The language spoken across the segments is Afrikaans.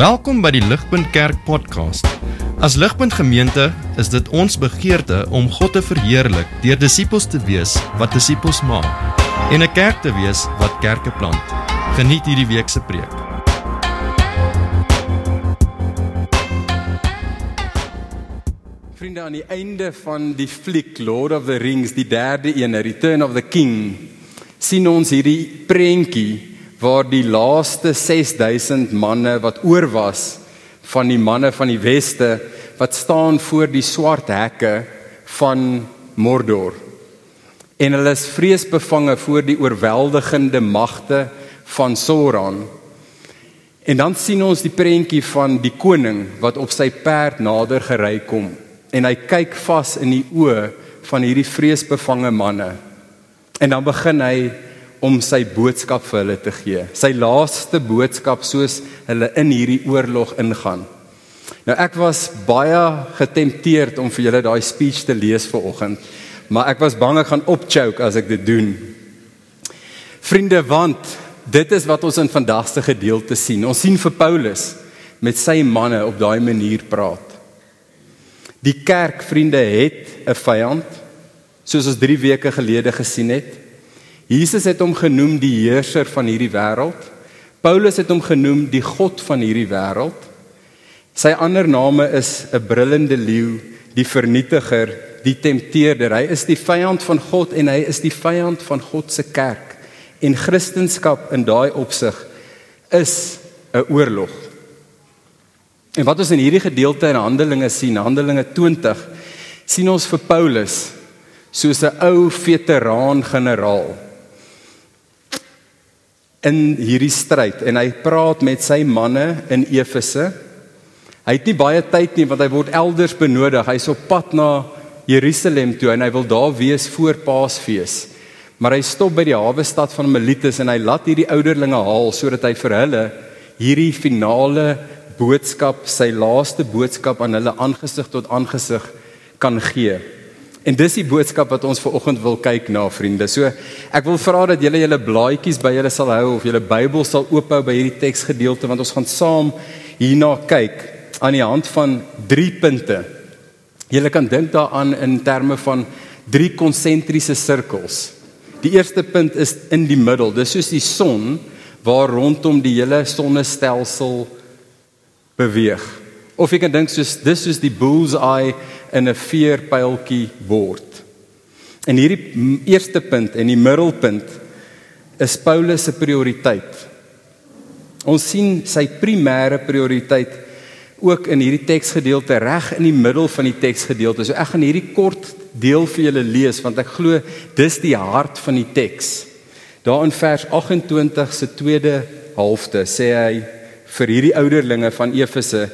Welkom by die Ligpunt Kerk podcast. As Ligpunt Gemeente is dit ons begeerte om God te verheerlik deur disippels te wees wat disippels maak en 'n kerk te wees wat kerke plant. Geniet hierdie week se preek. Vriende aan die einde van die fliek Lord of the Rings, die derde een, Return of the King, sien ons hierdie prentjie waar die laaste 6000 manne wat oor was van die manne van die weste wat staan voor die swart hekke van Mordor. En hulle is vreesbevange voor die oorweldigende magte van Sauron. En dan sien ons die prentjie van die koning wat op sy perd nader gery kom en hy kyk vas in die oë van hierdie vreesbevange manne. En dan begin hy om sy boodskap vir hulle te gee. Sy laaste boodskap soos hulle in hierdie oorlog ingaan. Nou ek was baie getempteerd om vir julle daai speech te lees vanoggend, maar ek was bang ek gaan opchoke as ek dit doen. Vriende, want dit is wat ons in vandag se gedeelte sien. Ons sien vir Paulus met sy manne op daai manier praat. Die kerk, vriende, het 'n vyand, soos ons 3 weke gelede gesien het. Jesus het hom genoem die heerser van hierdie wêreld. Paulus het hom genoem die god van hierdie wêreld. Sy ander name is 'n brullende leeu, die vernietiger, die tempteerder. Hy is die vyand van God en hy is die vyand van God se kerk. En Christendom in daai opsig is 'n oorlog. En wat ons in hierdie gedeelte in Handelinge sien, Handelinge 20, sien ons vir Paulus soos 'n ou veteraan generaal in hierdie stryd en hy praat met sy manne in Efese. Hy het nie baie tyd nie want hy word elders benodig. Hy's op pad na Jerusalem toe en hy wil daar wees voor Paasfees. Maar hy stop by die hawe stad van Miletus en hy laat hierdie ouderlinge haal sodat hy vir hulle hierdie finale boodskap, sy laaste boodskap aan hulle aangesig tot aangesig kan gee. En dis die boodskap wat ons ver oggend wil kyk na vriende. So ek wil vra dat julle julle blaadjies by julle sal hou of julle Bybel sal oophou by hierdie teksgedeelte want ons gaan saam hierna kyk aan die hand van 3 punte. Julle kan dink daaraan in terme van 3 konsentriese sirkels. Die eerste punt is in die middel. Dis soos die son waar rondom die hele sonnestelsel beweeg. Of jy kan dink soos dis soos die bull's eye in 'n veerpyltjie word. En hierdie eerste punt en die middelpunt is Paulus se prioriteit. Ons sien sy primêre prioriteit ook in hierdie teksgedeelte reg in die middel van die teksgedeelte. So ek gaan hierdie kort deel vir julle lees want ek glo dis die hart van die teks. Daar in vers 28 se tweede halfte sê hy vir hierdie ouderlinge van Efese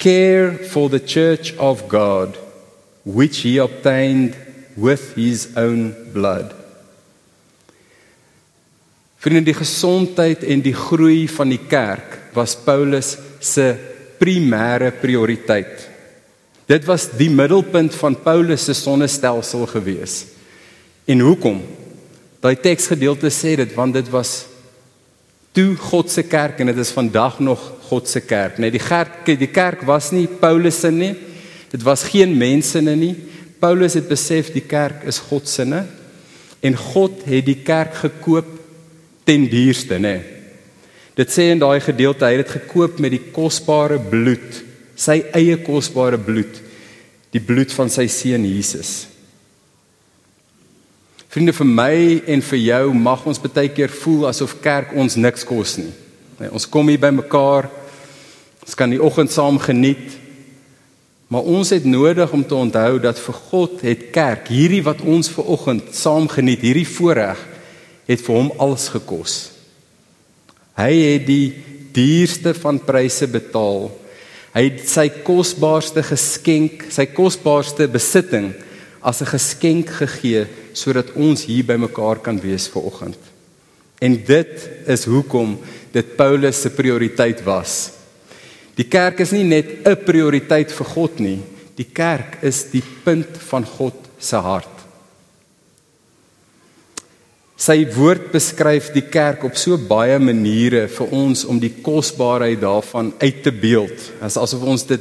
care for the church of God, which he obtained with his own blood. Vriende, die gesondheid en die groei van die kerk was Paulus se primêre prioriteit. Dit was die middelpunt van Paulus se sonnestelsel gewees. En hoekom? Daai teksgedeelte sê dit want dit was toe God se kerk en dit is vandag nog God se kerk. Nee, die kerk die kerk was nie Paulus se nie. Dit was geen mense nie. Paulus het besef die kerk is God se nie en God het die kerk gekoop ten duurste, nê. Dit sê in daai gedeelte hy het dit gekoop met die kosbare bloed, sy eie kosbare bloed, die bloed van sy seun Jesus. Vriende vir my en vir jou mag ons baie keer voel asof kerk ons niks kos nie. Nee, ons kom hier by mekaar. Ons kan die oggend saam geniet. Maar ons het nodig om te onthou dat vir God het kerk, hierdie wat ons ver oggend saam geniet, hierdie voorreg het vir hom alles gekos. Hy het die duurste van pryse betaal. Hy het sy kosbaarste geskenk, sy kosbaarste besitting as 'n geskenk gegee sodat ons hier by mekaar kan wees ver oggend. En dit is hoekom dit Paulus se prioriteit was. Die kerk is nie net 'n prioriteit vir God nie. Die kerk is die punt van God se hart. Sy woord beskryf die kerk op so baie maniere vir ons om die kosbaarheid daarvan uit te beeld. As asof ons dit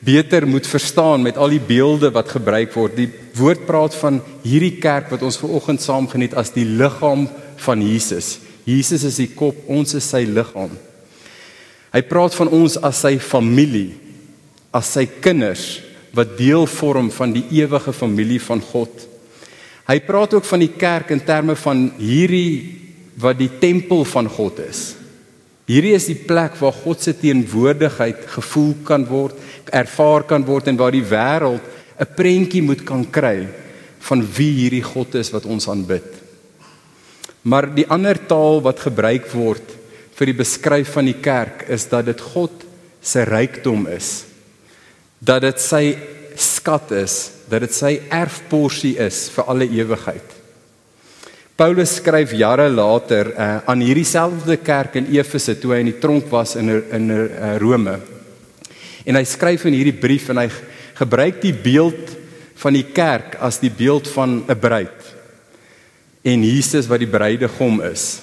beter moet verstaan met al die beelde wat gebruik word. Die woord praat van hierdie kerk wat ons ver oggend saam geniet as die liggaam van Jesus. Jesus is die kop, ons is sy liggaam. Hy praat van ons as sy familie, as sy kinders wat deel vorm van die ewige familie van God. Hy praat ook van die kerk in terme van hierdie wat die tempel van God is. Hierdie is die plek waar God se teenwoordigheid gevoel kan word, ervaar kan word en waar die wêreld 'n prentjie moet kan kry van wie hierdie God is wat ons aanbid. Maar die ander taal wat gebruik word vir die beskryf van die kerk is dat dit God se rykdom is. Dat dit sy skat is, dat dit sy erfporsie is vir alle ewigheid. Paulus skryf jare later uh, aan hierdie selfde kerk in Efese toe hy in die tronk was in in uh, Rome. En hy skryf in hierdie brief en hy gebruik die beeld van die kerk as die beeld van 'n bruid en Jesus wat die bruidegom is.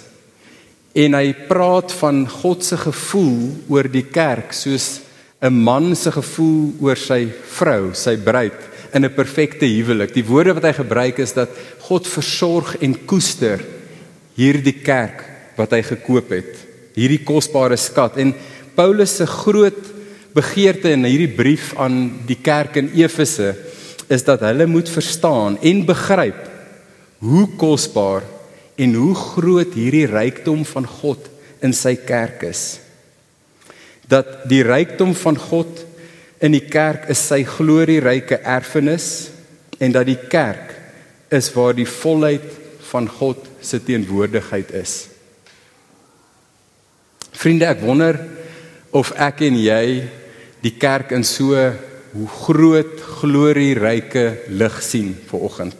En hy praat van God se gevoel oor die kerk soos 'n man se gevoel oor sy vrou, sy bruid in 'n perfekte huwelik. Die woorde wat hy gebruik is dat God versorg en koester hierdie kerk wat hy gekoop het, hierdie kosbare skat. En Paulus se groot begeerte in hierdie brief aan die kerk in Efese is dat hulle moet verstaan en begryp hoe kosbaar en hoe groot hierdie rykdom van God in sy kerk is dat die rykdom van God in die kerk is sy glorieryke erfenis en dat die kerk is waar die volheid van God se teenwoordigheid is. Vriende, ek wonder of ek en jy die kerk in so hoe groot glorieryke lig sien vir oggend.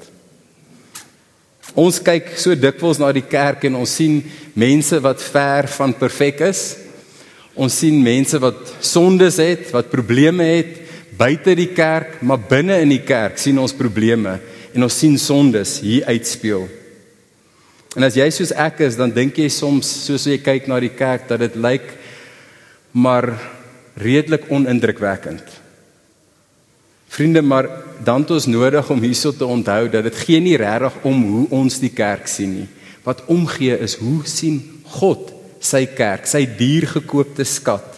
Ons kyk so dikwels na die kerk en ons sien mense wat ver van perfek is Ons sien mense wat sondes het, wat probleme het buite die kerk, maar binne in die kerk sien ons probleme en ons sien sondes hier uitspeel. En as jy soos ek is, dan dink jy soms soos jy kyk na die kerk dat dit lyk maar redelik onindrukwekkend. Vriende, maar dan het ons nodig om hierso te onthou dat dit geen nie regtig om hoe ons die kerk sien nie. Wat omgee is hoe sien God sy kerk, sy diergekoopte skat.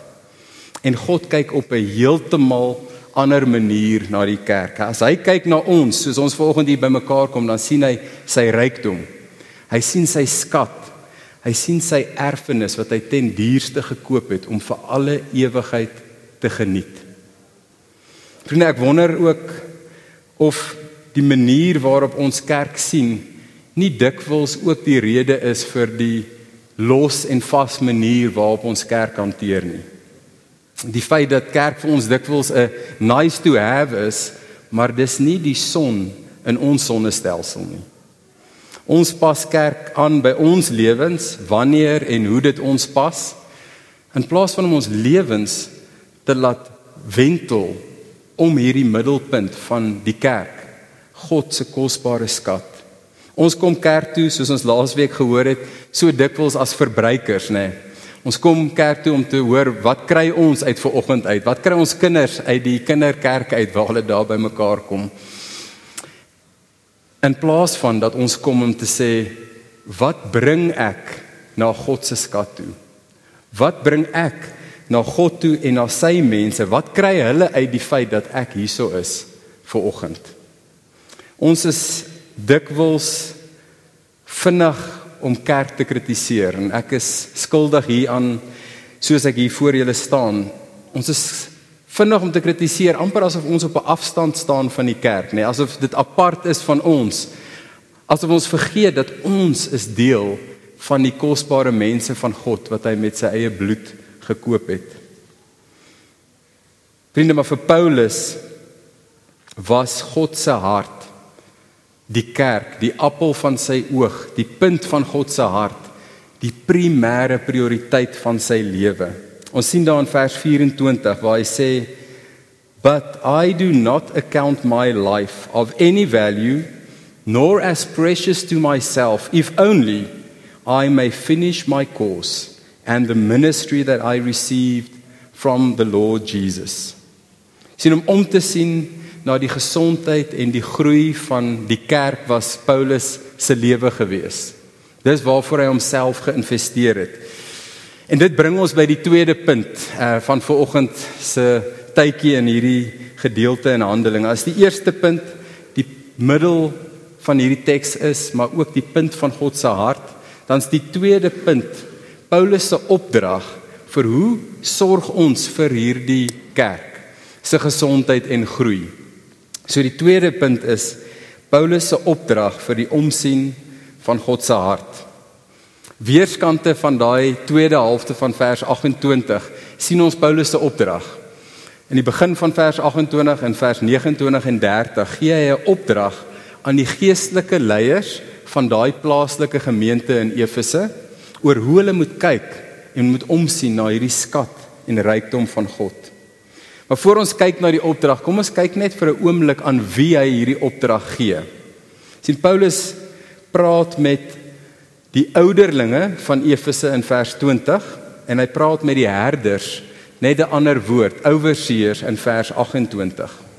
En God kyk op 'n heeltemal ander manier na die kerk. As hy kyk na ons, soos ons vanoggend hier bymekaar kom, dan sien hy sy rykdom. Hy sien sy skat. Hy sien sy erfenis wat hy ten duurste gekoop het om vir alle ewigheid te geniet. Vriende, ek wonder ook of die manier waarop ons kerk sien nie dikwels ook die rede is vir die los en vas manier waarop ons kerk hanteer nie. Die feit dat kerk vir ons dikwels 'n nice to have is, maar dis nie die son in ons sonnestelsel nie. Ons pas kerk aan by ons lewens, wanneer en hoe dit ons pas, in plaas van om ons lewens te laat wentel om hierdie middelpunt van die kerk, God se kosbare skat Ons kom kerk toe soos ons laasweek gehoor het, so dikwels as verbruikers, nê. Nee. Ons kom kerk toe om te hoor wat kry ons uit ver oggend uit? Wat kry ons kinders uit die kinderkerk uit waar hulle daar bymekaar kom? In plaas van dat ons kom om te sê wat bring ek na God se skat toe? Wat bring ek na God toe en na sy mense? Wat kry hulle uit die feit dat ek hierso is ver oggend? Ons is dikwels vinnig om kerk te kritiseer en ek is skuldig hieraan soos ek hier voor julle staan. Ons is vinnig om te kritiseer amper asof ons op 'n afstand staan van die kerk, nê, nee, asof dit apart is van ons. Asof ons vergeet dat ons is deel van die kosbare mense van God wat hy met sy eie bloed gekoop het. Vriende, maar vir Paulus was God se hart die kerk, die appel van sy oog, die punt van God se hart, die primêre prioriteit van sy lewe. Ons sien daar in vers 24 waar hy sê but I do not account my life of any value nor as precious to myself, if only I may finish my course and the ministry that I received from the Lord Jesus. Sien om om te sien na die gesondheid en die groei van die kerk was Paulus se lewe gewees. Dis waarvoor hy homself geïnvesteer het. En dit bring ons by die tweede punt uh van vanoggend se tydjie in hierdie gedeelte in Handelinge. As die eerste punt die middel van hierdie teks is, maar ook die punt van God se hart, dan's die tweede punt Paulus se opdrag vir hoe sorg ons vir hierdie kerk se gesondheid en groei. So die tweede punt is Paulus se opdrag vir die omsien van God se hart. Weerskante van daai tweede helfte van vers 28 sien ons Paulus se opdrag. In die begin van vers 28 en vers 29 en 30 gee hy 'n opdrag aan die geestelike leiers van daai plaaslike gemeente in Efese oor hoe hulle moet kyk en moet omsien na hierdie skat en rykdom van God. Maar voor ons kyk na die opdrag, kom ons kyk net vir 'n oomblik aan wie hy hierdie opdrag gee. sien Paulus praat met die ouderlinge van Efese in vers 20 en hy praat met die herders net 'n ander woord overseers in vers 28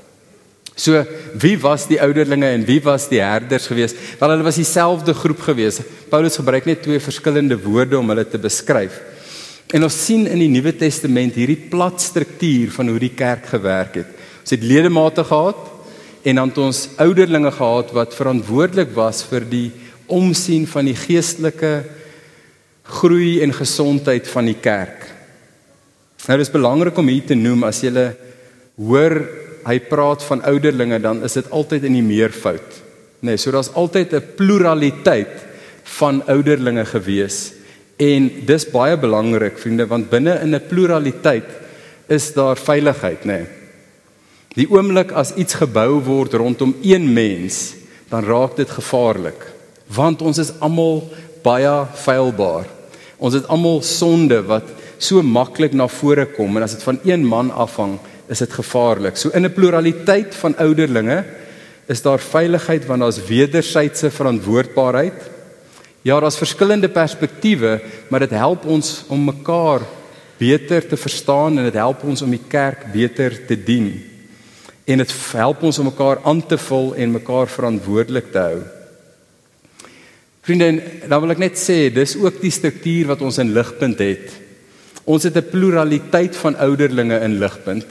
so wie was die ouderlinge en wie was die herders geweest? Wel hulle was dieselfde groep geweest. Paulus gebruik net twee verskillende woorde om hulle te beskryf en ons sien in die Nuwe Testament hierdie plat struktuur van hoe die kerk gewerk het ons het ledemate gehad en dan het ons ouderlinge gehad wat verantwoordelik was vir die omsien van die geestelike groei en gesondheid van die kerk. Nou dis belangrik om hier te noem as jy hoor hy praat van ouderlinge dan is dit altyd in die meervoud. Nee, so daar's altyd 'n pluraliteit van ouderlinge gewees en dis baie belangrik vriende want binne in 'n pluraliteit is daar veiligheid, nê. Nee. Die oomblik as iets gebou word rondom een mens, dan raak dit gevaarlik want ons is almal baie feilbaar. Ons het almal sonde wat so maklik na vore kom en as dit van een man afhang, is dit gevaarlik. So in 'n pluraliteit van ouderlinge is daar veiligheid want daar's wederwysige verantwoordbaarheid. Ja, daar's verskillende perspektiewe, maar dit help ons om mekaar beter te verstaan en dit help ons om die kerk beter te dien. En dit help ons om mekaar aan te vul en mekaar verantwoordelik te hou. Vriende, dan wil ek net sê, dis ook die struktuur wat ons in ligpunt het. Ons het 'n pluraliteit van ouderlinge in ligpunt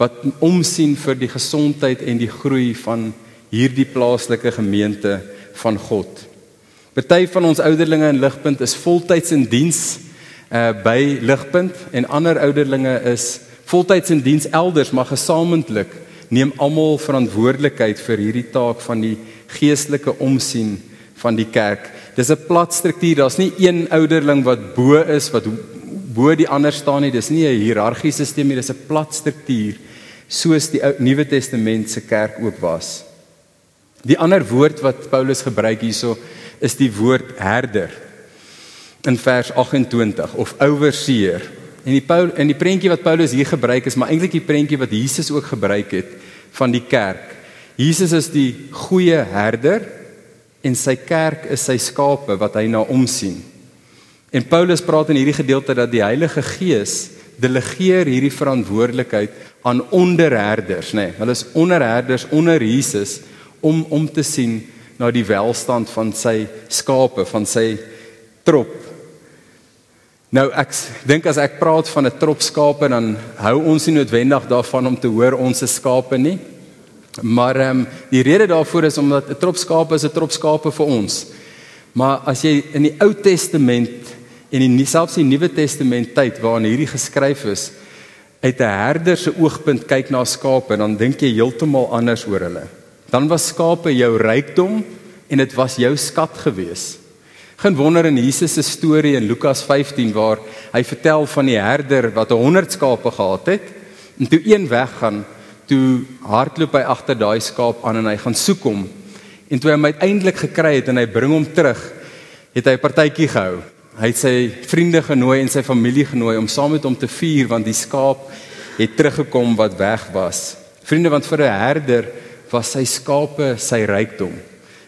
wat omsien vir die gesondheid en die groei van hierdie plaaslike gemeente van God. Party van ons ouderlinge in ligpunt is voltyds in diens uh by ligpunt en ander ouderlinge is voltyds in diens elders maar gesamentlik neem almal verantwoordelikheid vir hierdie taak van die geestelike omsien van die kerk. Dis 'n plat struktuur. Daar's nie een ouderling wat bo is wat bo die ander staan nie. Dis nie 'n hiërargiese stelsel nie. Dis 'n plat struktuur soos die Nuwe Testament se kerk ook was. Die ander woord wat Paulus gebruik hierso is die woord herder in vers 28 of overseer. En die Paul in die prentjie wat Paulus hier gebruik is maar eintlik die prentjie wat Jesus ook gebruik het van die kerk. Jesus is die goeie herder en sy kerk is sy skape wat hy na omsien. En Paulus praat in hierdie gedeelte dat die Heilige Gees delegeer hierdie verantwoordelikheid aan onderherders, nê. Nee, hulle is onderherders onder Jesus om om te sien na die welstand van sy skape, van sy trop. Nou ek dink as ek praat van 'n trop skape dan hou ons nie noodwendig daarvan om te hoor ons is skape nie. Maar ehm um, die rede daarvoor is omdat 'n trop skape is 'n trop skape vir ons. Maar as jy in die Ou Testament en in selfs die Nuwe Testament tyd waarin hierdie geskryf is uit 'n herder se oogpunt kyk na skape, dan dink jy heeltemal anders oor hulle. Dan was skape jou rykdom en dit was jou skat gewees. Geen wonder in Jesus se storie in Lukas 15 waar hy vertel van die herder wat 100 skape gehad het en toe een weggaan toe hardloop hy agter daai skaap aan en hy gaan soek hom. En toe hy hom uiteindelik gekry het en hy bring hom terug, het hy 'n partytjie gehou. Hy het sy vriende genooi en sy familie genooi om saam met hom te vier want die skaap het teruggekom wat weg was. Vriende, want vir 'n herder was sy skape sy rykdom.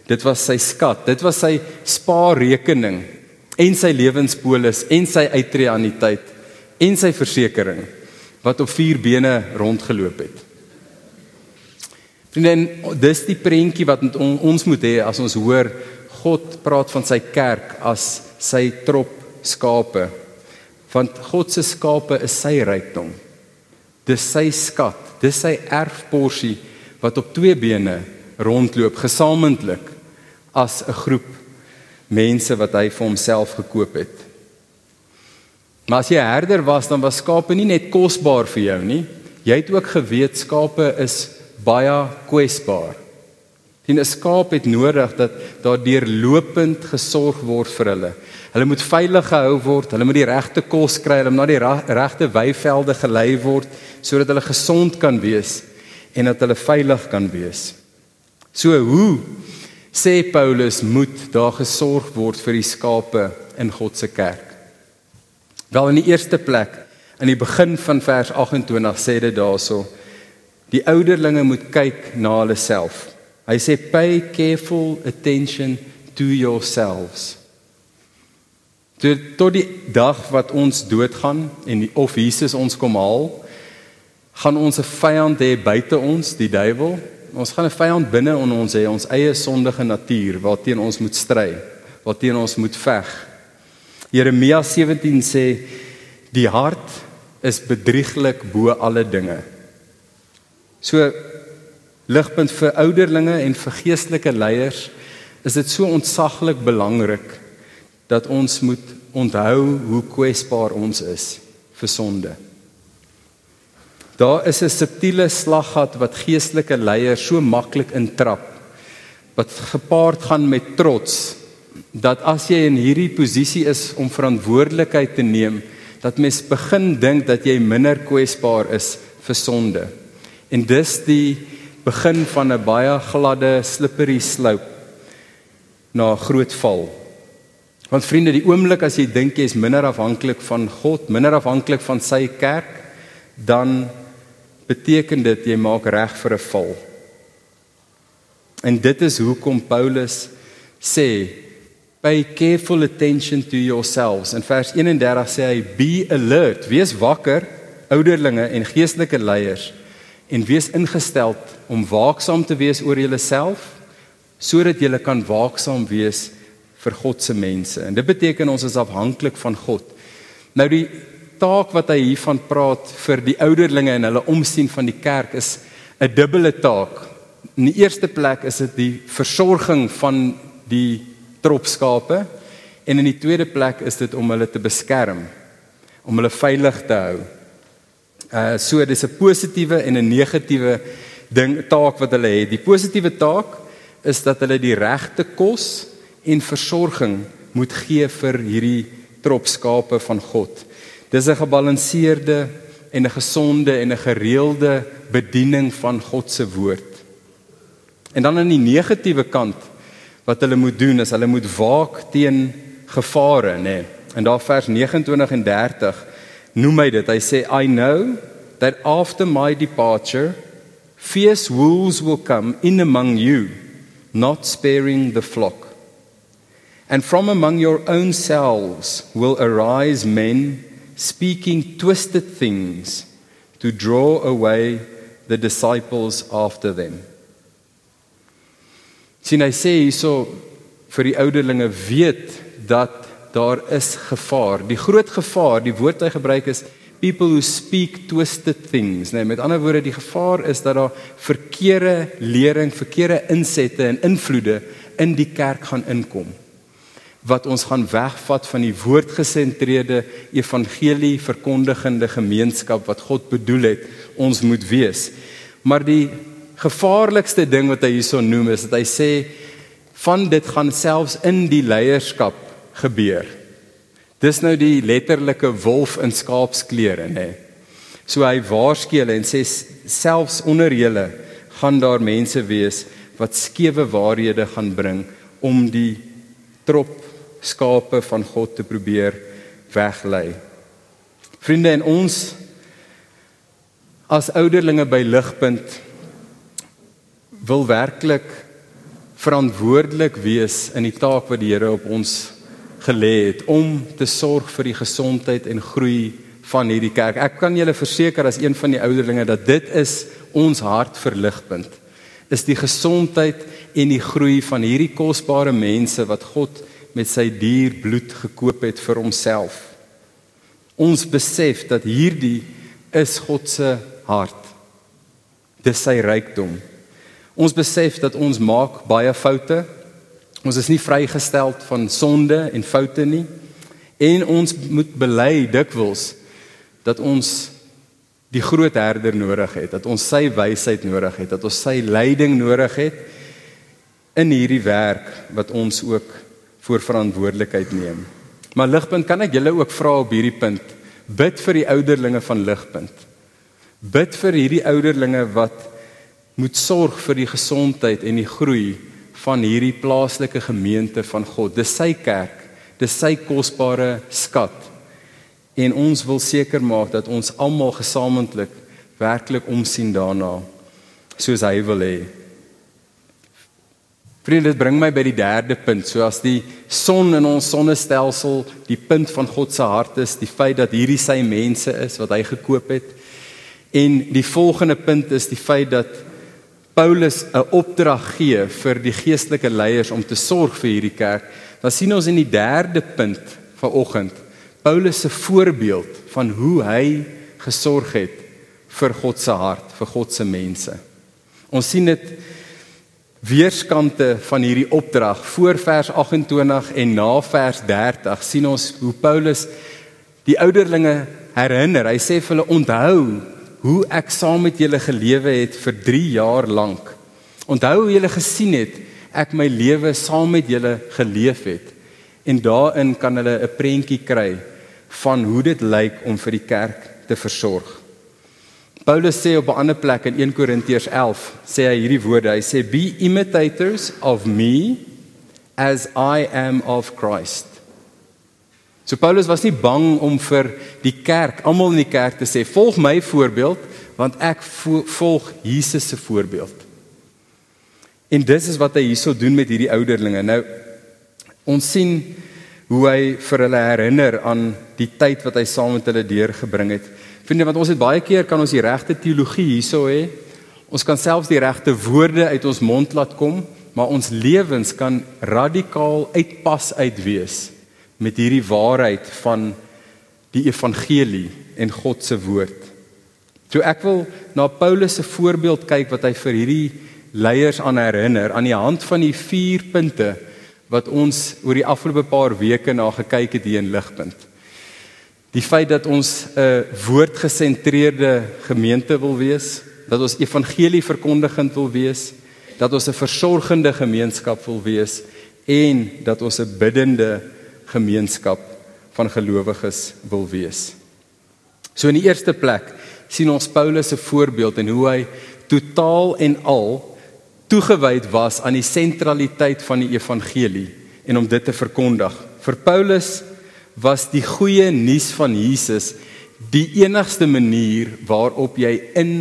Dit was sy skat, dit was sy spaarrekening en sy lewenspolis en sy uitreaniteit en sy versekering wat op vier bene rondgeloop het. En dis die prentjie wat ons moet hê as ons hoor God praat van sy kerk as sy trop skape. Want God se skape is sy rykdom. Dis sy skat, dis sy erfporsie wat op twee bene rondloop gesamentlik as 'n groep mense wat hy vir homself gekoop het. Maar as jy herder was, dan was skape nie net kosbaar vir jou nie. Jy het ook geweet skape is baie kwesbaar. Dien 'n skaap het nodig dat daar deurlopend gesorg word vir hulle. Hulle moet veilig gehou word, hulle moet die regte kos kry, hulle moet na die regte weivelde gelei word sodat hulle gesond kan wees en dat hulle veilig kan wees. So hoe sê Paulus moet daar gesorg word vir die skape in God se kerk. Wel in die eerste plek in die begin van vers 28 sê dit daarso die ouderlinge moet kyk na hulle self. Hy sê pay careful attention to yourselves. Tot tot die dag wat ons doodgaan en die, of Jesus ons kom haal, gaan ons 'n vyand hê buite ons, die duiwel, Ons gaan 'n vyand binne in ons hê, ons eie sondige natuur waarteen ons moet stry, waarteen ons moet veg. Jeremia 17 sê die hart is bedrieglik bo alle dinge. So ligpunt vir ouderlinge en vir geestelike leiers is dit so ontsaglik belangrik dat ons moet onthou hoe kwesbaar ons is vir sonde. Daar is 'n subtiele slaggat wat geestelike leiers so maklik intrap wat gepaard gaan met trots dat as jy in hierdie posisie is om verantwoordelikheid te neem dat mens begin dink dat jy minder kwesbaar is vir sonde. En dis die begin van 'n baie gladde slippery slope na 'n groot val. Want vriende, die oomblik as jy dink jy is minder afhanklik van God, minder afhanklik van sy kerk, dan beteken dit jy maak reg vir 'n val. En dit is hoekom Paulus sê pay careful attention to yourselves. In vers 31 sê hy be alert, wees wakker, ouderlinge en geestelike leiers en wees ingestel om waaksaam te wees oor julleself sodat julle kan waaksaam wees vir God se mense. En dit beteken ons is afhanklik van God. Nou die taak wat hy hiervan praat vir die ouderlinge en hulle omsien van die kerk is 'n dubbele taak. In die eerste plek is dit die versorging van die tropskape en in die tweede plek is dit om hulle te beskerm, om hulle veilig te hou. Uh so dis 'n positiewe en 'n negatiewe ding taak wat hulle het. Die positiewe taak is dat hulle die regte kos en versorging moet gee vir hierdie tropskape van God. Dis 'n gebalanseerde en 'n gesonde en 'n gereelde bediening van God se woord. En dan aan die negatiewe kant wat hulle moet doen is hulle moet waak teen gevare, nê. Nee. En daar vers 29 en 30 noem hy dit. Hy sê I know that after my departure fierce wolves will come in among you, not sparing the flock. And from among your own selves will arise men speaking twisted things to draw away the disciples after them. Sien hy sê hierso vir die ouderlinge weet dat daar is gevaar. Die groot gevaar, die woord hy gebruik is people who speak twisted things. Nee, met ander woorde die gevaar is dat daar verkeerde lering, verkeerde insette en invloede in die kerk gaan inkom wat ons gaan wegvat van die woordgesentreerde evangelie verkondigende gemeenskap wat God bedoel het ons moet wees. Maar die gevaarlikste ding wat hy hierso noem is dat hy sê van dit gaan selfs in die leierskap gebeur. Dis nou die letterlike wolf in skaapsklere nê. So hy waarsku hulle en sê selfs onder julle gaan daar mense wees wat skewe waarhede gaan bring om die trop skape van God te probeer weglei. Vriende en ons as ouderlinge by Ligpunt wil werklik verantwoordelik wees in die taak wat die Here op ons gelê het om te sorg vir die gesondheid en groei van hierdie kerk. Ek kan julle verseker as een van die ouderlinge dat dit is ons hart verligpunt. Is die gesondheid en die groei van hierdie kosbare mense wat God met sy duur bloed gekoop het vir homself. Ons besef dat hierdie is God se hart. Dis sy rykdom. Ons besef dat ons maak baie foute. Ons is nie vrygestel van sonde en foute nie. En ons moet bely dikwels dat ons die groot herder nodig het, dat ons sy wysheid nodig het, dat ons sy leiding nodig het in hierdie werk wat ons ook voor verantwoordelikheid neem. Maar ligpunt kan ek julle ook vra op hierdie punt. Bid vir die ouderlinge van ligpunt. Bid vir hierdie ouderlinge wat moet sorg vir die gesondheid en die groei van hierdie plaaslike gemeente van God. Dis sy kerk. Dis sy kosbare skat. En ons wil seker maak dat ons almal gesamentlik werklik omsien daarna soos hy wil hê. Vriende, dit bring my by die derde punt. So as die son in ons sonnestelsel die punt van God se hart is, die feit dat hierdie sy mense is wat hy gekoop het. En die volgende punt is die feit dat Paulus 'n opdrag gee vir die geestelike leiers om te sorg vir hierdie kerk. Dan sien ons in die derde punt vanoggend Paulus se voorbeeld van hoe hy gesorg het vir God se hart, vir God se mense. Ons sien dit weerskante van hierdie opdrag voor vers 28 en na vers 30 sien ons hoe Paulus die ouderlinge herinner. Hy sê vir hulle onthou hoe ek saam met julle gelewe het vir 3 jaar lank. Onthou hoe julle gesien het ek my lewe saam met julle geleef het. En daarin kan hulle 'n prentjie kry van hoe dit lyk om vir die kerk te versorg. Paulus sê op 'n ander plek in 1 Korintiërs 11 sê hy hierdie woorde. Hy sê be imitators of me as I am of Christ. So Paulus was nie bang om vir die kerk, almal in die kerk te sê volg my voorbeeld want ek volg Jesus se voorbeeld. En dis is wat hy hierso doen met hierdie ouderlinge. Nou ons sien hoe hy vir hulle herinner aan die tyd wat hy saam met hulle deurgebring het. Vriende, want ons het baie keer kan ons die regte teologie hierso hê. Ons kan selfs die regte woorde uit ons mond laat kom, maar ons lewens kan radikaal uitpas uit wees met hierdie waarheid van die evangelie en God se woord. So ek wil na Paulus se voorbeeld kyk wat hy vir hierdie leiers aan herinner aan die hand van die 4 punte wat ons oor die afgelope paar weke na gekyk het hier in Ligpunt. Die feit dat ons 'n woordgesentreerde gemeente wil wees, dat ons evangelie verkondigend wil wees, dat ons 'n versorgende gemeenskap wil wees en dat ons 'n biddende gemeenskap van gelowiges wil wees. So in die eerste plek sien ons Paulus se voorbeeld en hoe hy totaal en al toegewyd was aan die sentraliteit van die evangelie en om dit te verkondig. Vir Paulus was die goeie nuus van Jesus die enigste manier waarop jy in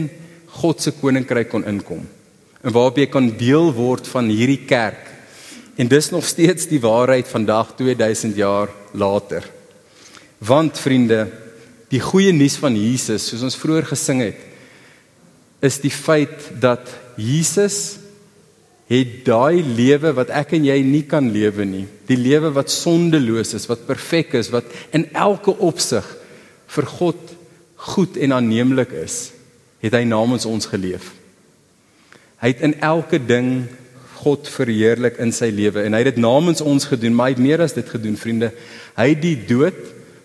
God se koninkryk kon inkom en waarop jy kon deel word van hierdie kerk. En dis nog steeds die waarheid vandag 2000 jaar later. Want vriende, die goeie nuus van Jesus, soos ons vroeër gesing het, is die feit dat Jesus het daai lewe wat ek en jy nie kan lewe nie, die lewe wat sondeloos is, wat perfek is, wat in elke opsig vir God goed en aanneemlik is, het hy namens ons geleef. Hy het in elke ding God verheerlik in sy lewe en hy het dit namens ons gedoen, maar hy het meer as dit gedoen, vriende. Hy het die dood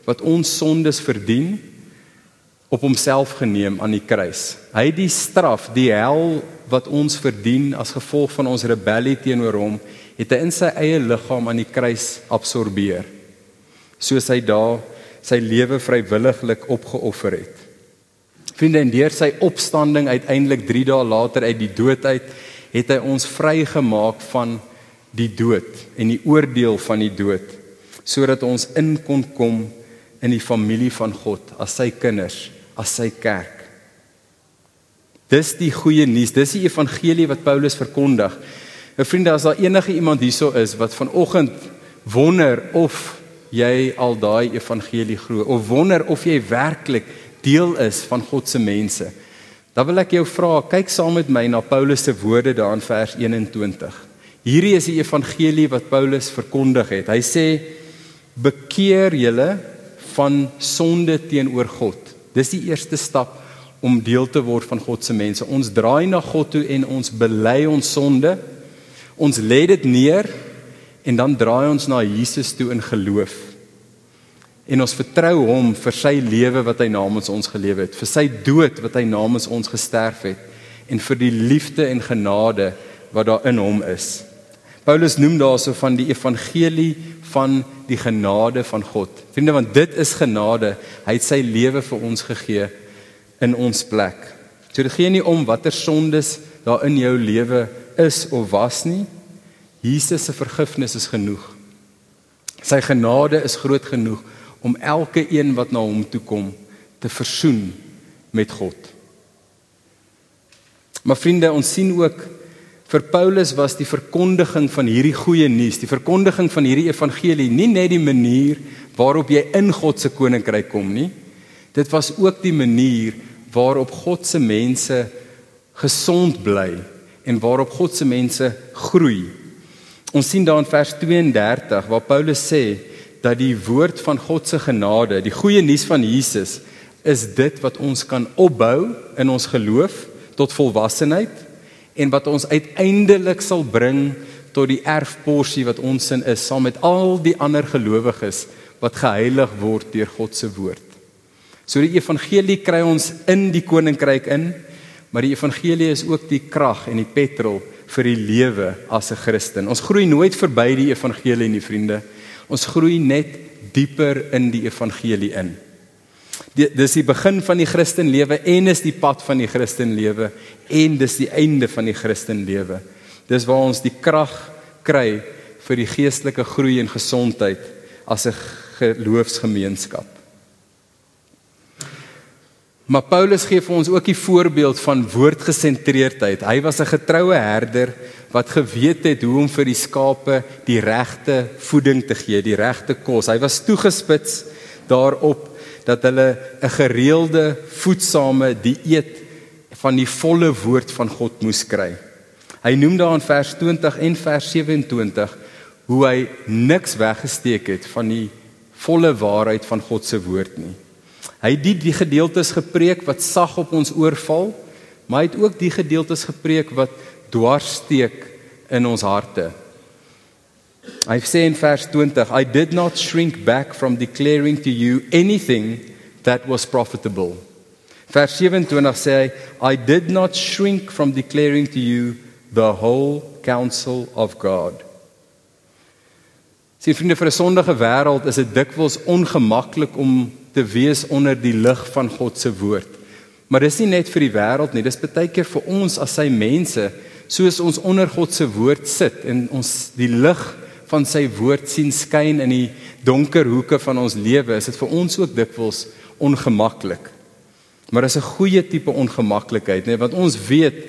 wat ons sondes verdien op homself geneem aan die kruis. Hy het die straf, die hel wat ons verdien as gevolg van ons rebellie teenoor hom, het hy in sy eie liggaam aan die kruis absorbeer. Soos hy daar sy lewe vrywilliglik opgeoffer het. Vriende, en deur sy opstanding uiteindelik 3 dae later uit die dood uit, het hy ons vrygemaak van die dood en die oordeel van die dood sodat ons in kon kom in die familie van God as sy kinders as sy kerk. Dis die goeie nuus, dis die evangelie wat Paulus verkondig. Nou vriende, as daar enige iemand hierso is wat vanoggend wonder of jy al daai evangelie glo of wonder of jy werklik deel is van God se mense. Dan wil ek jou vra, kyk saam met my na Paulus se woorde daar in vers 21. Hierdie is die evangelie wat Paulus verkondig het. Hy sê: "Bekeer julle van sonde teenoor God." Dis die eerste stap om deel te word van God se mense. Ons draai na God toe en ons bely ons sonde. Ons lê dit neer en dan draai ons na Jesus toe in geloof. En ons vertrou hom vir sy lewe wat hy namens ons gelewe het, vir sy dood wat hy namens ons gesterf het en vir die liefde en genade wat daar in hom is. Paulus noem daarso van die evangelie van die genade van God. Vriende, want dit is genade. Hy het sy lewe vir ons gegee in ons plek. So dit gee nie om watter sondes daar in jou lewe is of was nie. Jesus se vergifnis is genoeg. Sy genade is groot genoeg om elke een wat na hom toe kom te versoen met God. Maar vriende, ons sien ook vir Paulus was die verkondiging van hierdie goeie nuus, die verkondiging van hierdie evangelie nie net die manier waarop jy in God se koninkryk kom nie. Dit was ook die manier waarop God se mense gesond bly en waarop God se mense groei Ons sien daar in vers 32 waar Paulus sê dat die woord van God se genade, die goeie nuus van Jesus, is dit wat ons kan opbou in ons geloof tot volwassenheid en wat ons uiteindelik sal bring tot die erfporsie wat ons in is saam met al die ander gelowiges wat geheilig word deur God se woord. So die evangelie kry ons in die koninkryk in, maar die evangelie is ook die krag en die petrol vir die lewe as 'n Christen. Ons groei nooit verby die evangelie nie, vriende. Ons groei net dieper in die evangelie in. Dit dis die begin van die Christenlewe en is die pad van die Christenlewe en dis die einde van die Christenlewe. Dis waar ons die krag kry vir die geestelike groei en gesondheid as 'n geloofsgemeenskap. Maar Paulus gee vir ons ook die voorbeeld van woordgesentreerdheid. Hy was 'n getroue herder wat geweet het hoe om vir die skape die regte voeding te gee, die regte kos. Hy was toegespits daarop dat hulle 'n gereelde voedsame dieet van die volle woord van God moes kry. Hy noem daar in vers 20 en vers 27 hoe hy niks weggesteek het van die volle waarheid van God se woord nie. Hy het die, die gedeeltes gepreek wat sag op ons oorval, maar hy het ook die gedeeltes gepreek wat dwarssteek in ons harte. Hy sê in vers 20, I did not shrink back from declaring to you anything that was profitable. Vers 27 sê hy, I did not shrink from declaring to you the whole counsel of God. Sien vriende vir 'n sondige wêreld is dit dikwels ongemaklik om te wees onder die lig van God se woord. Maar dis nie net vir die wêreld nie, dis baie keer vir ons as sy mense, soos ons onder God se woord sit en ons die lig van sy woord sien skyn in die donker hoeke van ons lewe, is dit vir ons ook dikwels ongemaklik. Maar dis 'n goeie tipe ongemaklikheid, nê, want ons weet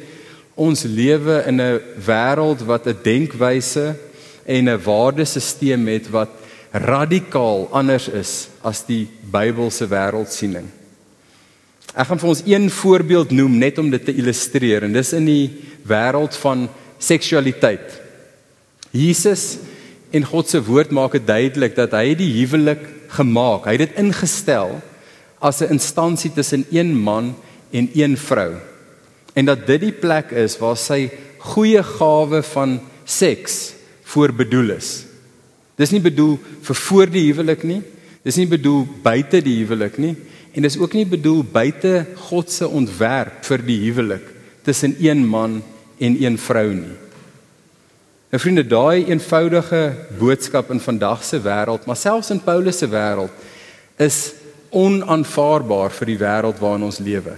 ons lewe in 'n wêreld wat 'n denkwyse en 'n waardesisteem het wat radikaal anders is as die Bybelse wêreldsiening. Ek gaan vir ons een voorbeeld noem net om dit te illustreer en dis in die wêreld van seksualiteit. Jesus en God se woord maak dit duidelik dat hy die huwelik gemaak, hy het dit ingestel as 'n instansie tussen een man en een vrou. En dat dit die plek is waar sy goeie gawe van seks voorbedoel is. Dis nie bedoel vir voor die huwelik nie. Dis nie bedoel buite die huwelik nie en dis ook nie bedoel buite God se ontwerp vir die huwelik tussen een man en een vrou nie. Nou vriende, daai eenvoudige boodskap in vandag se wêreld, maar selfs in Paulus se wêreld is onaanvaarbaar vir die wêreld waarin ons lewe.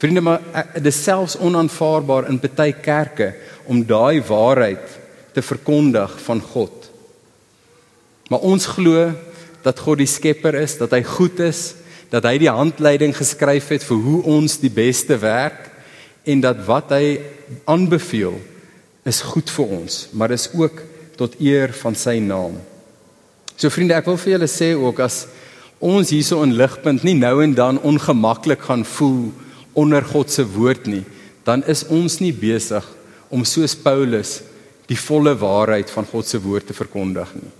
Vriende, maar eh, dit is selfs onaanvaarbaar in baie kerke om daai waarheid te verkondig van God. Maar ons glo dat God die skepper is, dat hy goed is, dat hy die handleiding geskryf het vir hoe ons die beste werk en dat wat hy aanbeveel is goed vir ons, maar is ook tot eer van sy naam. So vriende, ek wil vir julle sê ook as ons hierso in ligpunt nie nou en dan ongemaklik gaan voel onder God se woord nie, dan is ons nie besig om soos Paulus die volle waarheid van God se woord te verkondig nie.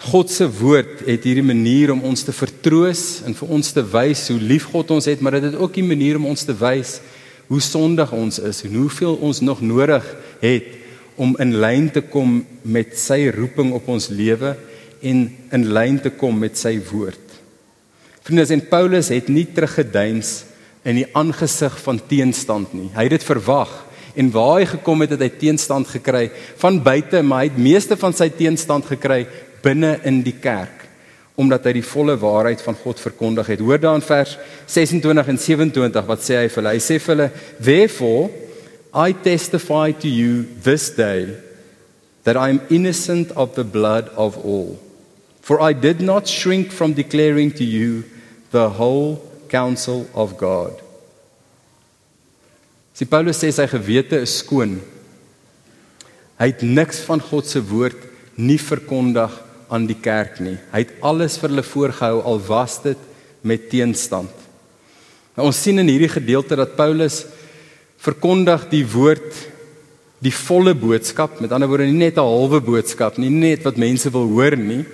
God se woord het hierdie manier om ons te vertroos en vir ons te wys hoe lief God ons het, maar dit het ook 'n manier om ons te wys hoe sondig ons is en hoeveel ons nog nodig het om in lyn te kom met sy roeping op ons lewe en in lyn te kom met sy woord. Vriende, en Paulus het nie teruggeduins in die aangesig van teenstand nie. Hy het dit verwag en waar hy gekom het het hy teenstand gekry van buite, maar hy het meeste van sy teenstand gekry binne in die kerk omdat hy die volle waarheid van God verkondig het. Hoor dan vers 26 en 27 wat sê hy vir hulle? Hy sê vir hulle: "Therefore I testify to you this day that I am innocent of the blood of all. For I did not shrink from declaring to you the whole counsel of God." Sy Paulus sê sy gewete is skoon. Hy het niks van God se woord nie verkondig nie aan die kerk nie. Hy het alles vir hulle voorgehou al was dit met teenstand. Nou ons sien in hierdie gedeelte dat Paulus verkondig die woord die volle boodskap, met ander woorde nie net 'n halwe boodskap nie, nie net wat mense wil hoor nie,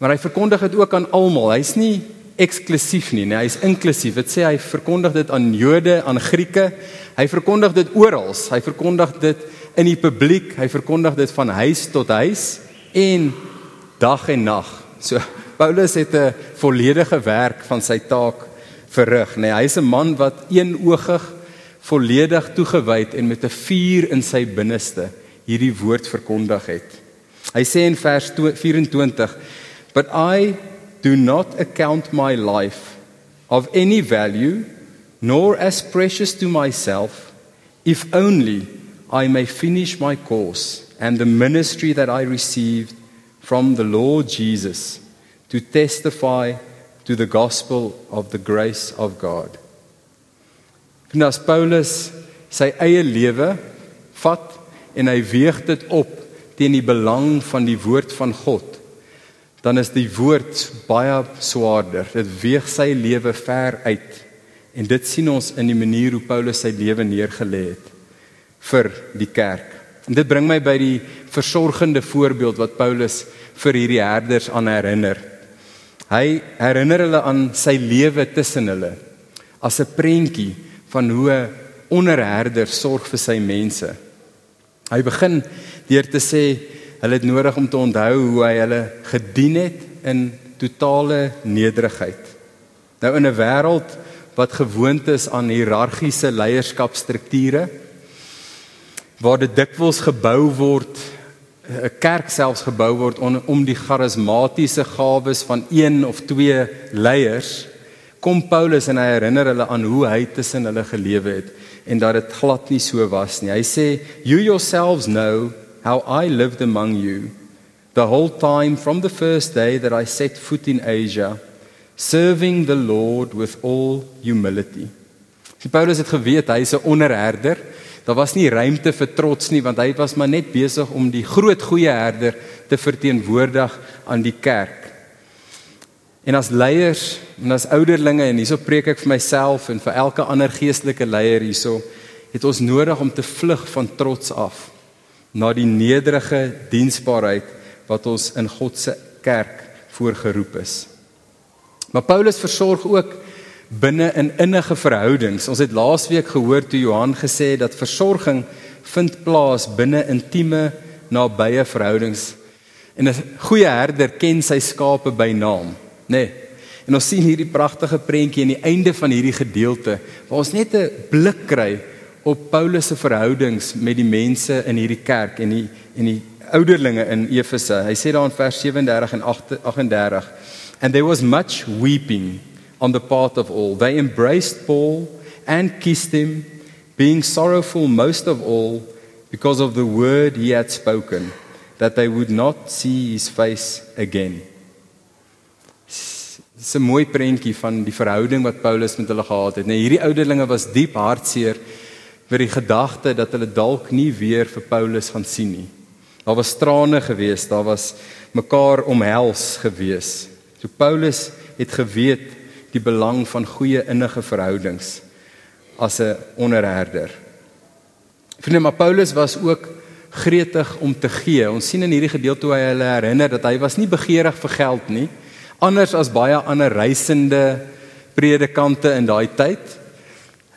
maar hy verkondig dit ook aan almal. Hy's nie eksklusief nie, nee, hy's inklusief. Dit sê hy verkondig dit aan Jode, aan Grieke. Hy verkondig dit oral. Hy verkondig dit in die publiek. Hy verkondig dit van huis tot huis en dag en nag. So Paulus het 'n volledige werk van sy taak verrig, nê. Nee, Hy's 'n man wat eenoogig volledig toegewyd en met 'n vuur in sy binneste hierdie woord verkondig het. Hy sê in vers 24: "But I do not account my life of any value nor as precious to myself if only I may finish my course and the ministry that I received from the Lord Jesus to testify to the gospel of the grace of God. En as Paulus sy eie lewe vat en hy weeg dit op teen die belang van die woord van God, dan is die woord baie swaarder. Dit weeg sy lewe ver uit. En dit sien ons in die manier hoe Paulus sy lewe neergelê het vir die kerk. En dit bring my by die versorgende voorbeeld wat Paulus vir hierdie herders aan herinner. Hy herinner hulle aan sy lewe tussen hulle as 'n prentjie van hoe 'n onderherder sorg vir sy mense. Hy begin deur te sê hulle het nodig om te onthou hoe hy hulle gedien het in totale nederigheid. Nou in 'n wêreld wat gewoond is aan hiërargiese leierskapstrukture waar dit dikwels gebou word 'n kerk selfs gebou word om, om die charismatiese gawes van een of twee leiers kom Paulus en hy herinner hulle aan hoe hy tussen hulle gelewe het en dat dit glad nie so was nie. Hy sê you yourselves know how I lived among you the whole time from the first day that I set foot in Asia serving the Lord with all humility. Die Paulus het geweet hy's 'n onderherder Daar was nie ruimte vir trots nie want hy was maar net besig om die groot goeie herder te verteenwoordig aan die kerk. En as leiers en as ouderlinge en hierso preek ek vir myself en vir elke ander geestelike leier hierso het ons nodig om te vlug van trots af na die nederige diensbaarheid wat ons in God se kerk voorgeroep is. Maar Paulus versorg ook binne in innige verhoudings. Ons het laasweek gehoor toe Johan gesê dat versorging vind plaas binne intieme nabye verhoudings. En 'n goeie herder ken sy skape by naam, nê? Nee. En ons sien hierdie pragtige prentjie aan die einde van hierdie gedeelte waar ons net 'n blik kry op Paulus se verhoudings met die mense in hierdie kerk en die en die ouderlinge in Efese. Hy sê daar in vers 37 en 38 and there was much weeping on the part of all. They embraced Paul and kissed him, being sorrowful most of all because of the word he had spoken, that they would not see his face again. Dis 'n mooi prentjie van die verhouding wat Paulus met hulle gehad het. Nee, hierdie ouderlinge was diep hartseer vir die gedagte dat hulle dalk nie weer vir Paulus gaan sien nie. Daar was trane geweest, daar was mekaar omhels geweest. So Paulus het geweet die belang van goeie innige verhoudings as 'n onderherder. Vriende, maar Paulus was ook gretig om te gee. Ons sien in hierdie gedeelte hoe hy hulle herinner dat hy was nie begeerig vir geld nie, anders as baie ander reisende predikante in daai tyd.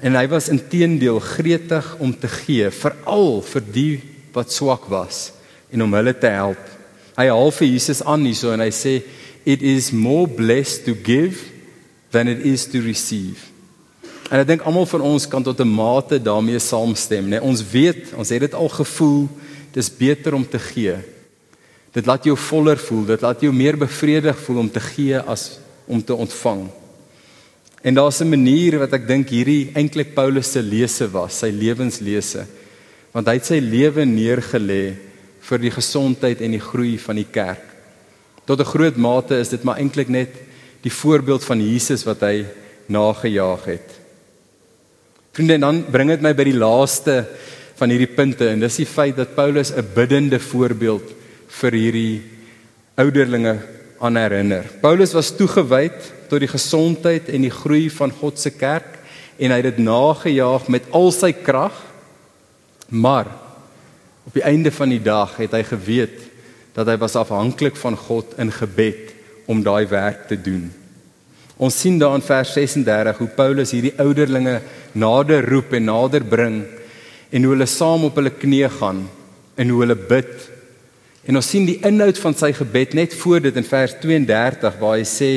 En hy was intedeel gretig om te gee, veral vir die wat swak was en om hulle te help. Hy haal vir Jesus aan hierso en hy sê it is more blessed to give than it is to receive. En ek dink almal van ons kan tot 'n mate daarmee saamstem, né? Nee, ons weet, ons het dit al gevoel, dis beter om te gee. Dit laat jou voller voel, dit laat jou meer bevredig voel om te gee as om te ontvang. En daar's 'n manier wat ek dink hierdie eintlik Paulus se lese was, sy lewenslese. Want hy het sy lewe neergelê vir die gesondheid en die groei van die kerk. Tot 'n groot mate is dit maar eintlik net die voorbeeld van Jesus wat hy nagejaag het. Vriende, dan bring dit my by die laaste van hierdie punte en dis die feit dat Paulus 'n biddende voorbeeld vir hierdie ouderlinge aan herinner. Paulus was toegewyd tot die gesondheid en die groei van God se kerk en hy het dit nagejaag met al sy krag. Maar op die einde van die dag het hy geweet dat hy was afhanklik van God in gebed om daai werk te doen. Ons sien daar in vers 36 hoe Paulus hierdie ouderlinge nader roep en nader bring en hoe hulle saam op hulle knieë gaan en hoe hulle bid. En ons sien die inhoud van sy gebed net voor dit in vers 32 waar hy sê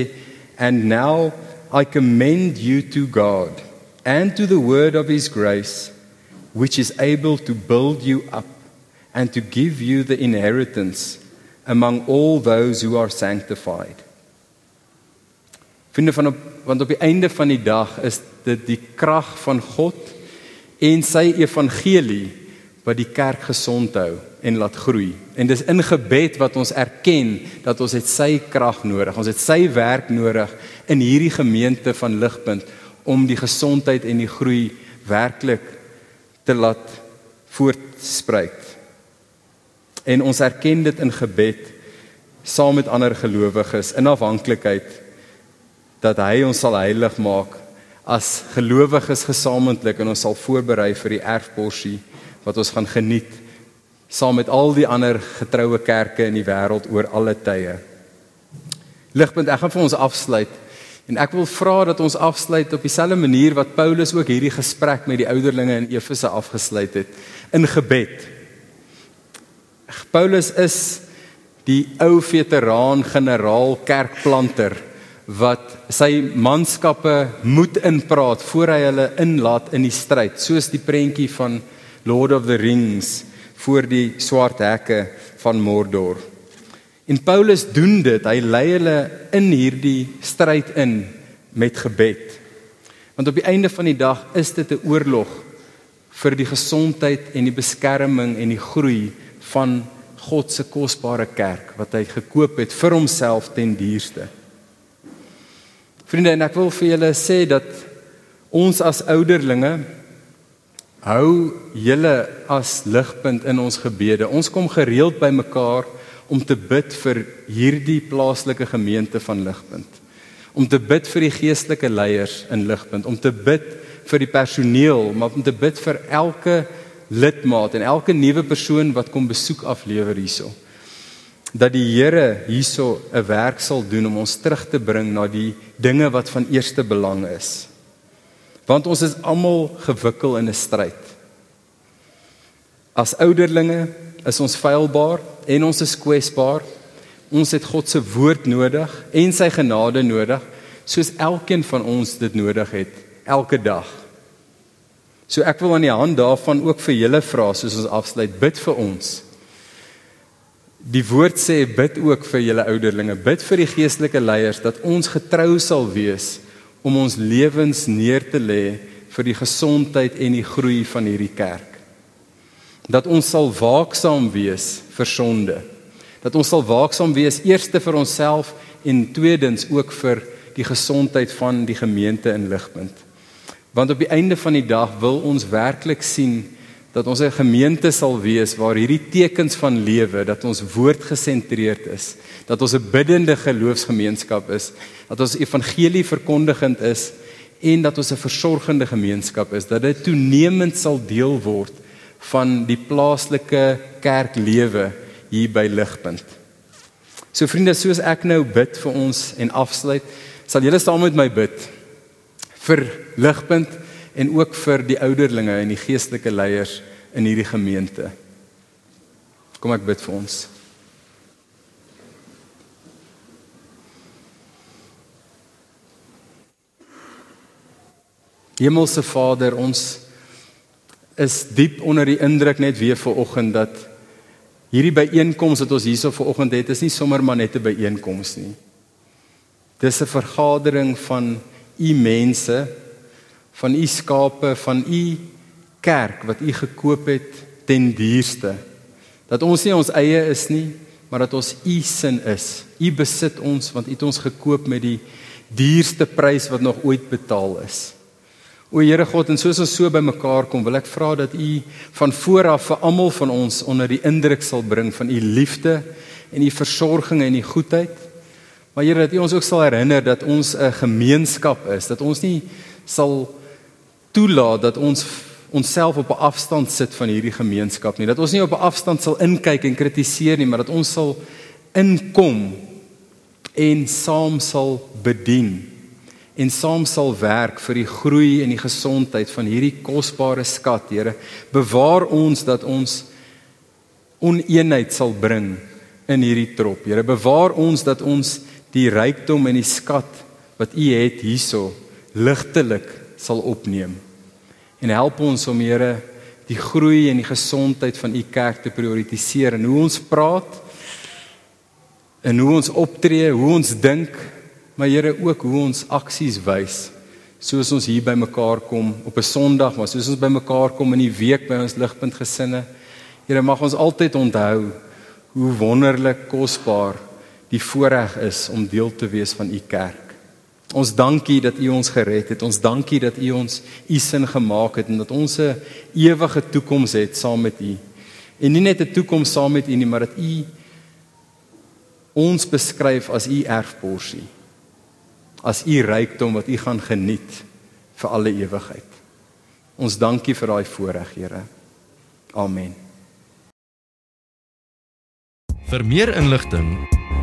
And now I commend you to God and to the word of his grace, which is able to build you up and to give you the inheritance among all those who are sanctified. Vriende van op, want op die einde van die dag is dit die krag van God en sy evangelie wat die kerk gesond hou en laat groei. En dis in gebed wat ons erken dat ons het sy krag nodig. Ons het sy werk nodig in hierdie gemeente van Ligpunt om die gesondheid en die groei werklik te laat voortspruit. En ons erken dit in gebed saam met ander gelowiges in afhanklikheid dat hy ons sal heilig maak as gelowiges gesamentlik en ons sal voorberei vir die erfporsie wat ons gaan geniet saam met al die ander getroue kerke in die wêreld oor alle tye. Ligpunt, ek gaan vir ons afsluit en ek wil vra dat ons afsluit op dieselfde manier wat Paulus ook hierdie gesprek met die ouderlinge in Efese afgesluit het in gebed. Paulus is die ou veteraan generaal kerkplanter wat sy manskappe moet inpraat voor hy hulle inlaat in die stryd soos die prentjie van Lord of the Rings voor die swart hekke van Mordor. En Paulus doen dit. Hy lei hulle in hierdie stryd in met gebed. Want op die einde van die dag is dit 'n oorlog vir die gesondheid en die beskerming en die groei van God se kosbare kerk wat hy gekoop het vir homself ten duurste. Vriende, en ek wil vir julle sê dat ons as ouderlinge hou julle as ligpunt in ons gebede. Ons kom gereeld by mekaar om te bid vir hierdie plaaslike gemeente van ligpunt. Om te bid vir die geestelike leiers in ligpunt, om te bid vir die personeel, maar om te bid vir elke lidmaat en elke nuwe persoon wat kom besoek aflewer hierso. Dat die Here hierso 'n werk sal doen om ons terug te bring na die dinge wat van eerste belang is. Want ons is almal gewikkel in 'n stryd. As ouderlinge is ons feilbaar en ons is kwesbaar. Ons het God se woord nodig en sy genade nodig, soos elkeen van ons dit nodig het elke dag. So ek wil aan die hand daarvan ook vir julle vra soos ons afsluit, bid vir ons. Die woord sê bid ook vir julle ouderlinge, bid vir die geestelike leiers dat ons getrou sal wees om ons lewens neer te lê vir die gesondheid en die groei van hierdie kerk. Dat ons sal waaksaam wees vir sonde. Dat ons sal waaksaam wees eerste vir onsself en tweedens ook vir die gesondheid van die gemeente in Ligpunt. Want op die einde van die dag wil ons werklik sien dat ons 'n gemeente sal wees waar hierdie tekens van lewe, dat ons woord gesentreerd is, dat ons 'n biddende geloofsgemeenskap is, dat ons evangelie verkondigend is en dat ons 'n versorgende gemeenskap is, dat dit toenemend sal deel word van die plaaslike kerklewe hier by Ligpunt. So vriende, soos ek nou bid vir ons en afsluit, sal julle saam met my bid vir Ligpunt en ook vir die ouderlinge en die geestelike leiers in hierdie gemeente. Kom ek bid vir ons. Hemelse Vader, ons is diep onder die indruk net weer vanoggend dat hierdie byeenkoms wat ons hierso vanoggend het, is nie sommer maar net 'n byeenkoms nie. Dis 'n vergadering van u mense van u skape, van u kerk wat u gekoop het ten duurste. Dat ons nie ons eie is nie, maar dat ons u sin is. U besit ons want u het ons gekoop met die duurste prys wat nog ooit betaal is. O Here God, en soos ons so bymekaar kom, wil ek vra dat u van vooraf vir almal van ons onder die indruk sal bring van u liefde en u versorging en u goedheid. Maar Here, dat u ons ook sal herinner dat ons 'n gemeenskap is, dat ons nie sal toelaat dat ons onsself op 'n afstand sit van hierdie gemeenskap nie. Dat ons nie op 'n afstand sal inkyk en kritiseer nie, maar dat ons sal inkom en saam sal bedien en saam sal werk vir die groei en die gesondheid van hierdie kosbare skat, Here. Bewaar ons dat ons oneenheid sal bring in hierdie trop. Here, bewaar ons dat ons die rykdom en die skat wat U het hierso ligtelik sal opneem. En help ons om Here die groei en die gesondheid van u kerk te prioritiseer en hoe ons praat en hoe ons optree, hoe ons dink, maar Here ook hoe ons aksies wys soos ons hier bymekaar kom op 'n Sondag, maar soos ons bymekaar kom in die week by ons ligpunt gesinne. Here mag ons altyd onthou hoe wonderlik kosbaar die voorreg is om deel te wees van u kerk. Ons dankie dat U ons gered het. Ons dankie dat U ons U sin gemaak het en dat ons 'n ewige toekoms het saam met U. En nie net 'n toekoms saam met U nie, maar dat U ons beskryf as U erfporsie. As U rykdom wat U gaan geniet vir alle ewigheid. Ons dankie vir daai voorreg, Here. Amen. Vir meer inligting